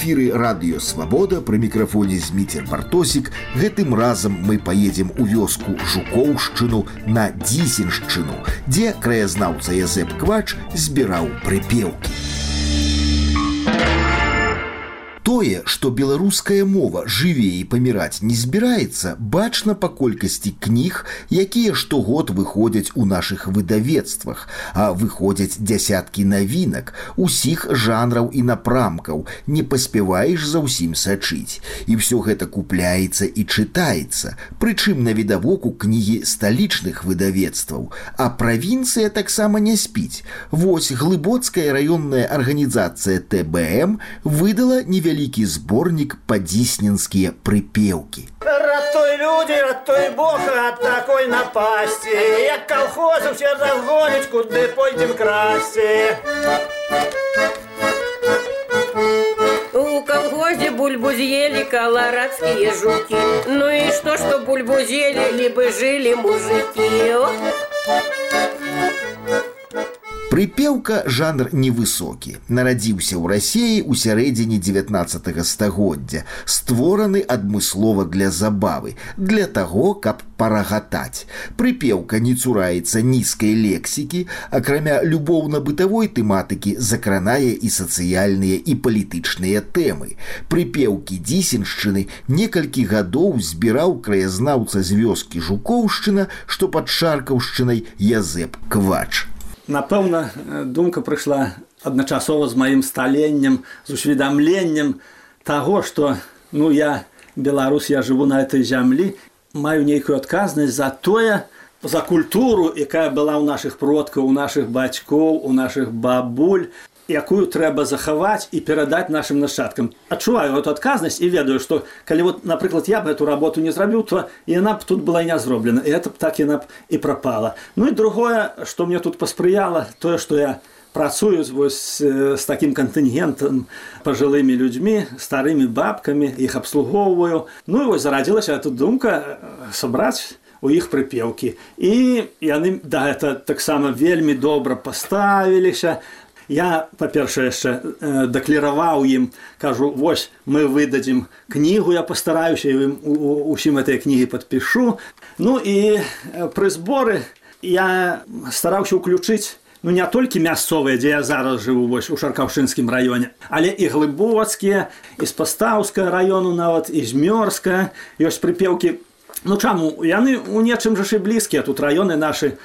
эфіры радыёвабода пры мікрафоне зміцер бартосік гэтым разам мы поедем у вёску жукоўшчыну на дзісеншчыну дзе краязнаўца язэп квач збіраў прыпеўкі Тое, што беларуская мова жыве і паміраць не збіраецца, бачна па колькасці кніг, якія штогод выходзяць у нашых выдавецтвах, а выходзяць дзясяткі навінак, усіх жанраў і напрамкаў, не паспяваеш за ўсім сачыць. І ўсё гэта купляецца і чытаецца, прычым на відавоку кнігі сталічных выдавецтваў, а правінцыя таксама не спіць. Вось глыбоцкая раённая арганізацыя ТБМ выдала невялі невялікі зборнік падзісненскія прыпеўкі. Ратуй люди, ратуй Бог от такой напасти. Я колхозом все разгонить, куда пойдем красти. У колхозе бульбу съели колорадские жуки. Ну и что, что бульбу съели, либо жили мужики. Прыпеўка жанр невысокі. Нарадзіўся ў рассеі ў сярэдзіне 19 стагоддзя, створаны адмыслова для забавы, для таго, каб парагатаць. Прыпеўка не цураецца нізкай лексікі, акрамя любоўна-бытавой тэматыкі закранае і сацыяльныя і палітычныя тэмы. Прыпеўкі дзісеншчыны некалькі гадоў збіраў краязнаўца з вёскі жукоўшчына, што пад шаркаўшчынай язэп квач Напэўна думка прыйшла адначасова з маім сталеннем з усведамленнем таго што ну я беларус я жыву на этой зямлі маю нейкую адказнасць за тое за культуру якая была ў наших продкаў у наших бацькоў у наших бабуль якую трэба захаваць і перадаць нашим нашчадкам адчуваю эту адказнасць і ведаю што калі вот напрыклад я бы эту работу не зрабіў то яна б тут была не зроблена і это б так яна б і прапала ну і другое што мне тут паспрыяла тое што я працую вось з таким кантынгентам пажылымі людзьмі старымі бабкамі іх абслугоўваю ну і вось зарадзілася эта думка сабраць у іх прыпеўкі і яны да это таксама вельмі добра паставіліся я па-першае яшчэ э, дакліраваў ім кажу вось мы выдадзім кнігу я пастараюся ім усім этой кнігі падпішу ну і э, пры зборы я стараўся ўключыць ну не толькі мясцовыя дзе я зараз жыву вось у шаркаўшынскім раёне але і глыбоцкія і з пастаўска раёну нават і змёрска ёсць прыпеўкі Ну чаму? Яны у нечым жа і блізкія тут раёны нашы э,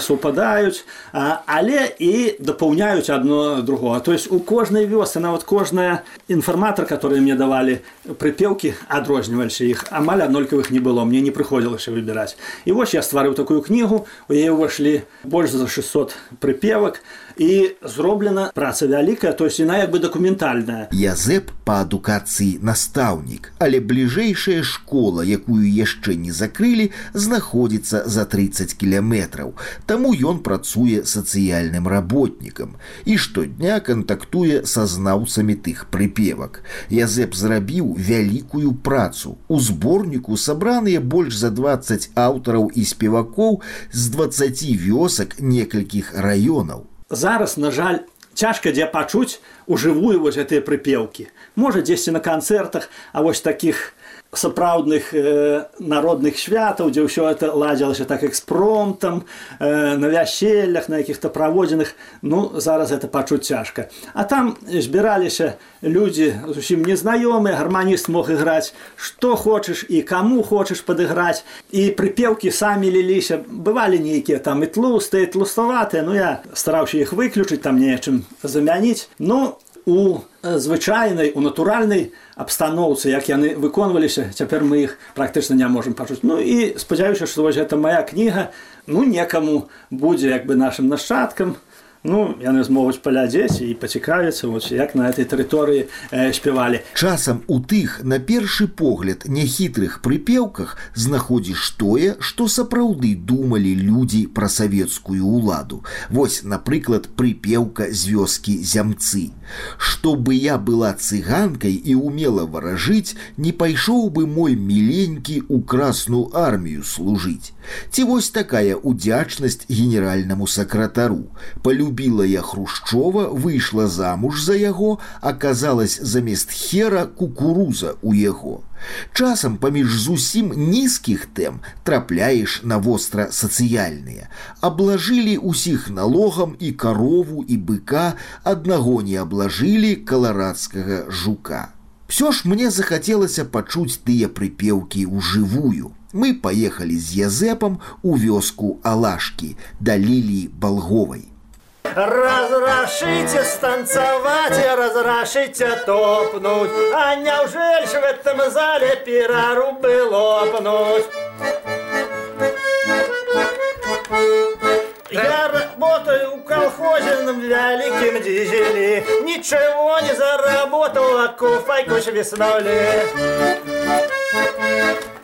супадаюць, але і дапаўняюць адно другого. То есть у кожнай вёсы нават кожная інфарматар, которые мне давалі прыпеўкі адрозніваліся іх амаль аднолькавых не было, мне не прыходзілася выбіраць. І вось я стварыў такую кнігу, у яе ўвайшлі больш за 600 прыпевак і зроблена праца вялікая то есть яна як бы дакументальная язэп па адукацыі настаўнік але бліжэйшая школа якую яшчэ не закрылі знаходзіцца за 30 кіляметраў таму ён працуе сацыяльным работнікам і штодня кантактуе са знаўцамі тых прыпевак язэп зрабіў вялікую працу у зборніку сабраныя больш за 20 аўтараў і спевакоў з 20 вёсак некалькіх раёнаў зараз на жаль цяжка дзе пачуць ужывую вось гэтыя прыпеўкі можа дзесьці на канцэртах а вось таких сапраўдных э, народных святаў дзе ўсё это ладзілася так экспромтам э, на вяселлях на якіх-то праводзіных ну зараз это пачуць цяжка а там збіраліся людзі зусім незнаёмыя гарманіст мог іграць што хочаш і каму хочаш падыграць і прыпеўкі самі ліліся бывалі нейкія там і тлустыя тлуставатыя ну я стараўся іх выключыць там нечым замяніць ну у звычайнай у натуральнай абстаноўцы як яны выконваліся цяпер мы іх практычна не можемм пачуць ну і спадзяюся што вось гэта моя кніга ну некаму будзе як бы нашим нашчадкам Ну яны змогуць палядзець і пацікавіцца як на этой тэрыторыі э, спявалі. Часам у тых на першы погляд няхітрых прыпеўках знаходзіш тое, што сапраўды думалі людзі пра савецкую ўладу. Вось, напрыклад, прыпеўка з вёскі зямцы. Чтобы я была цыганкай і умела варажыць, не пайшоў бы мой міленькі ў красную армію служыць. Ці вось такая удзячнасць генеральнаму сакратару. Палю полюбілая Хрушчова, выйшла замуж за яго, аказалась замест хера кукуруза у яго. Часам паміж зусім нізкіх тэм трапляеш на востра сацыяльныя. Аблажылі ўсіх налогам і карову і быка, аднаго не аблажылі каларадскага жука. Все ж мне захацелася пачуць тыя прыпеўкі ў жывую. Мы паехалі з Язэпам у вёску Алашкі да ліліі балговай. Разрешите станцевать и разрешите топнуть А неужели ж в этом зале пирорубы лопнуть? Я работаю в колхозном великим дизеле Ничего не заработал, а куфайку свистнули Ох, ох,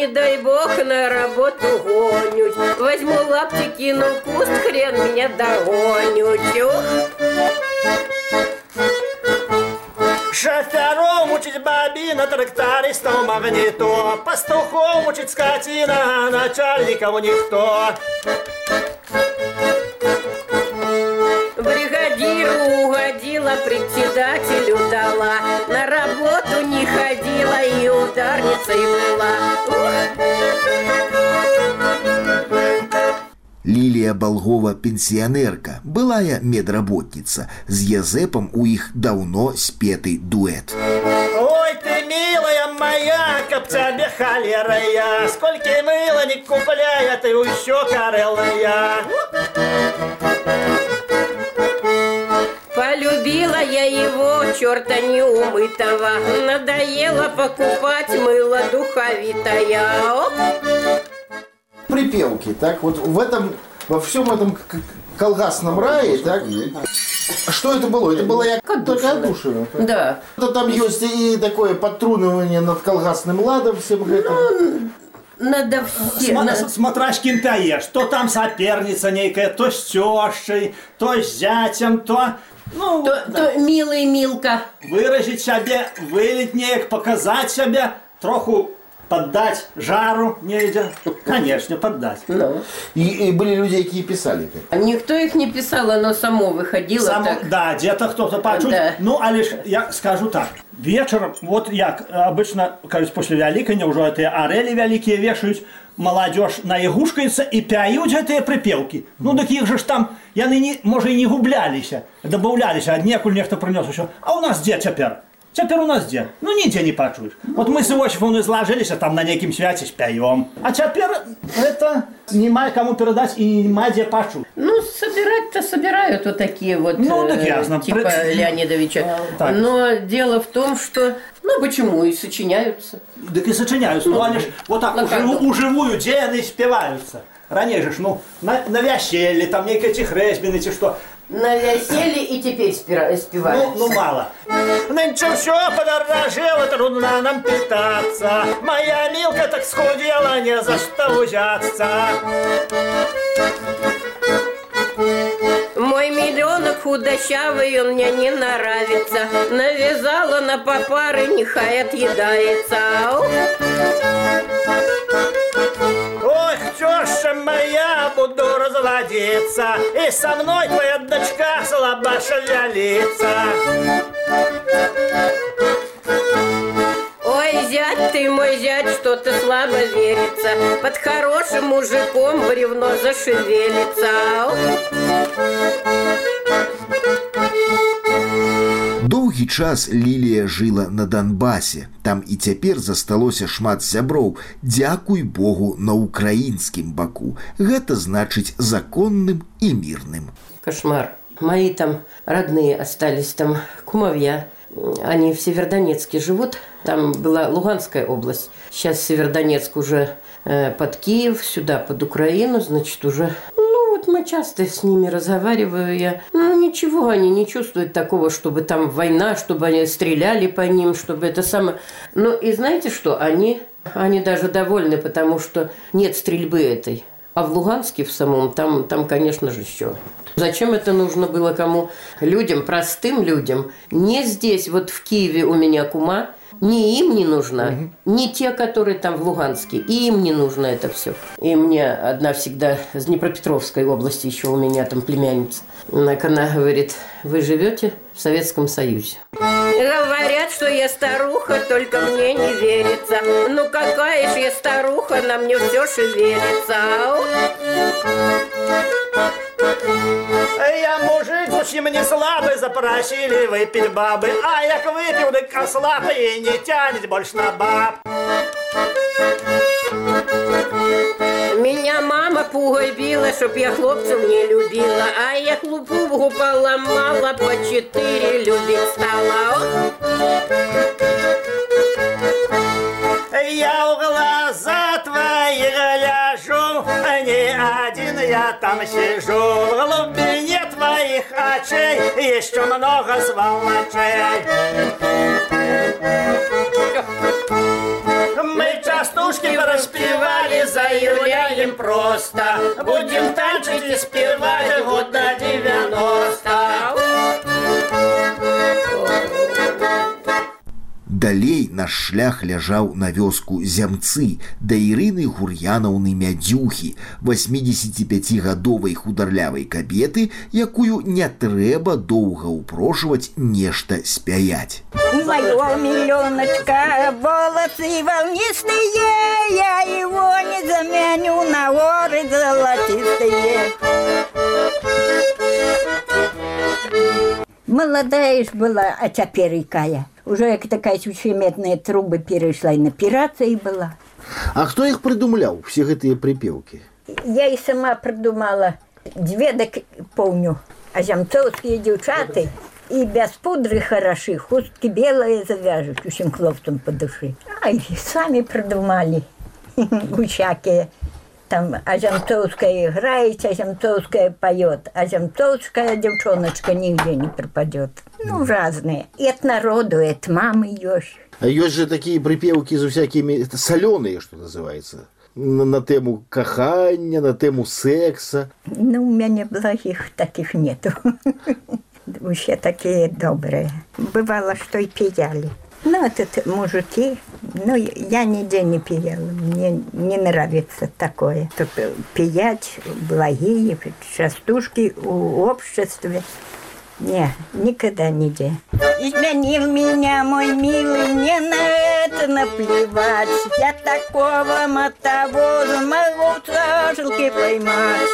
не дай бог на работу гонють. Возьму лапти, кину в куст, хрен меня догонють. Ох. Шофером учить бобина, трактористом магнито Пастухом учить скотина, а начальников никто Бригадиру угодила, председателю дала. На работу не ходила и ударницей была. Лілія Балгова пенсіянерка, былая медработніца. З Язэпам у іх даўно спеты дуэт. Ой, ты милая моя, каб тебе холера я Сколько мыла не купляя, ты еще корылая Полюбила я его, черта неумытого Надоело покупать мыло духовитое Оп. Припевки, так вот в этом, во всем этом колгасном рае, так? Что это было? Это было як только Адушина. так? Да, Это там есть и такое подтрунивание над колгасным ладом всем этим. надо все Сма- на- с- Смотря с кем таешь, то там соперница некая, то с тещей, то с зятем, то... Ну, то, то милый Милка выразить себе, вылить неяк, показать себе, троху поддать жару недя. Конечно, поддать. Ну, И, и были люди, которые писали. а никто их не писал, оно само выходило Само, так. да, где-то кто-то почуть. Да. Ну, а лишь я скажу так. Вечером, вот як обычно, кажется, после Великания уже эти орели великие вешают, молодежь наигушкается и пяют эти припевки. Ну, так их же ж там, яны не, может, и не гублялись, добавлялись, а некуль нехто принес еще. А у нас где теперь? Теперь у нас где? Ну, нигде не почуешь. Вот мы с Иосифом изложились, а там на неким святе спяем. А теперь это нема кому передать и нема где почуть. Ну, собирать-то собирают вот такие вот, Ну, э, так ясно. типа Пред- Леонидовича. так. Но дело в том, что, ну, почему и сочиняются. Так и сочиняются. Ну, они ж вот так ну, уживу, уживую, где они спеваются. Ранее же ж, ну, на, на вяселе, там некие эти хресбины, эти что. На веселье и теперь спира- Ну, спеваются. ну, мало. Нынче все подорожело, трудно нам питаться. Моя Милка так схудела, не за что взяться. Мой миллионок худощавый, он мне не нравится. Навязала на попары, нехай отъедается. Ау. Теща моя, буду разводиться, И со мной твоя дочка слабо шевелится. Ой, зять ты мой зять, что-то слабо верится. Под хорошим мужиком бревно зашевелится Ау. Доўгі час Лілія жыла на Донбасе. Там і цяпер засталося шмат сяброў. Дзякуй Богу на украінскім баку. Гэта значыць законным і мірным. Кошмар. Мои там родные остались, там кумовья. Они в Севердонецке живут. Там была Луганская область. Сейчас Севердонецк уже э, под Киев, сюда под Украину, значит, уже... мы часто с ними разговариваю я. Ну, ничего, они не чувствуют такого, чтобы там война, чтобы они стреляли по ним, чтобы это самое... Ну, и знаете что? Они, они даже довольны, потому что нет стрельбы этой. А в Луганске в самом, там, там, конечно же, еще. Зачем это нужно было кому? Людям, простым людям. Не здесь, вот в Киеве у меня кума, ни им не нужно, угу. ни те, которые там в Луганске, и им не нужно это все. И мне одна всегда с Днепропетровской области еще у меня там племянница. Она говорит, вы живете в Советском Союзе. Говорят, что я старуха, только мне не верится. Ну какая же я старуха, на мне все шевелится. Я мужик зовсім не слабый, запросили выпить бабы, а як выпил, так ослаб и не тянет больше на баб. Меня мама пугой била, чтоб я хлопцев не любила, а я хлопуху поломала, по четыре любить стала. Я там сижу. В глубине твоих очей еще много сволочей. Мы частушки распевали, заюляем просто. Будем танчить и спевать год до 90. Далей наш шлях ляжаў на вёску зямцы да Ірыны гур'янаўны мядзюхі 85гадовай хударлявай кабеты, якую не трэба доўга ўпрошваць нешта спяяць. Моё миллионочка, волосы волнистые, я его не заменю на горы золотистые. Молодая ж была, а теперь якая. Уже як такая сучеметная трубы перешла и на пирации была. А кто их придумлял, все гэтыя припевки? Я и сама придумала. Две так помню. А зямцовские девчаты и без пудры хороши, хустки белые завяжут, усім хлопцам по душе. Ай, сами придумали. Гучаки. Там Аземцовская играет, Аземцовская поет, Аземцовская девчоночка нигде не пропадет. Ну, разные. И от народу, и от мамы есть. А есть же такие припевки за всякими, это соленые, что называется. На, на тему кахання, на тему секса. Ну, у меня благих таких нету. Все такие добрые. Бывало, что и пияли. Ну, это мужики. Ну, я нигде не пияла. Мне не нравится такое. Только пиять благие частушки у обществе. Не, никогда нигде. Изменил меня мой милый, мне на это наплевать. Я такого мотовоза могу цашелки поймать.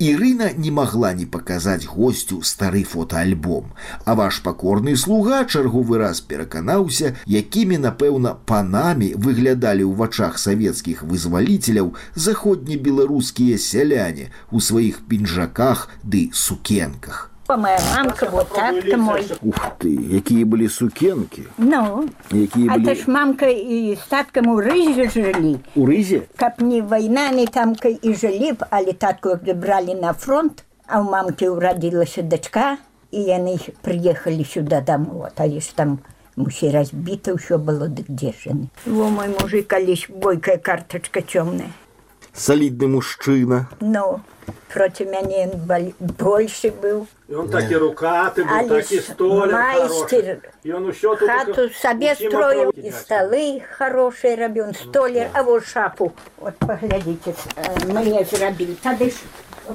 Ірына не магла не паказаць госцю стары фотоальбом, а ваш пакорны слуга чарговы раз пераканаўся, якімі, напэўна, панамі выглядалі ў вачах савецкіх вызваліцеляў заходнебеларускія сяляне у сваіх пінжаках ды сукенках моя мамка вот так-то мой. Ух ты, какие были сукенки. Ну. Якія а былі... ж мамка і таткам у рызе жылі. У рызе? Каб не вайна, не тамка і жылі б, але татку бралі на фронт, а у мамкі ўрадзілася дачка, і яны прыехалі сюда дамоў, а ж там мусі разбіта ўсё было дык дзе жаны. Во мой мужик калісь бойкая картачка цёмная. Солидный мужчина. Ну, против меня он бол- больше был. І он так і рукати був, А так і лиш столяр майстер. хороший. І он усьо тут Хату тако себе усім строил, округи и дядько. столы хорошие робил, он столяр, а вот шапу. Вот поглядите, э, мне зробили. Тогда ж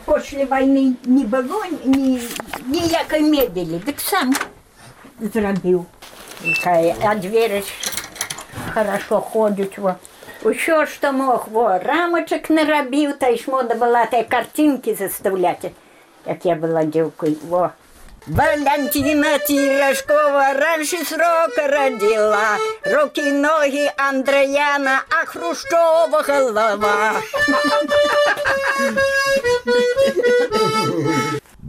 после войны не было ни, ніякої мебели, так сам зробив. Такая, А двери ж хорошо ходять. Еще что мог, во, рамочек наробив, та й ж мода була, та й картинки заставляти, як я була дівкою. Во. Валентина Тирожкова раньше срока родила, руки, ноги Андреяна, а Хрущева голова.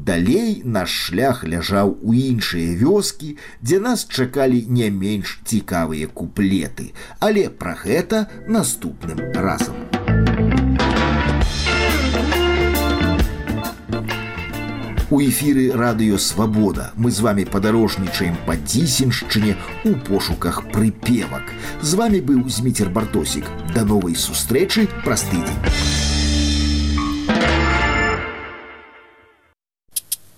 Далей наш шлях ляжаў у іншыя вёскі, дзе нас чакалі не менш цікавыя куплеты, але пра гэта наступным разам. У эфіры радыё Свабода мы з вами падарожнічаем па дзісеншчыне у пошуках прыпевак. З вами быў Зміцер Бартосік. Да новай сустрэчы праз тыдзень.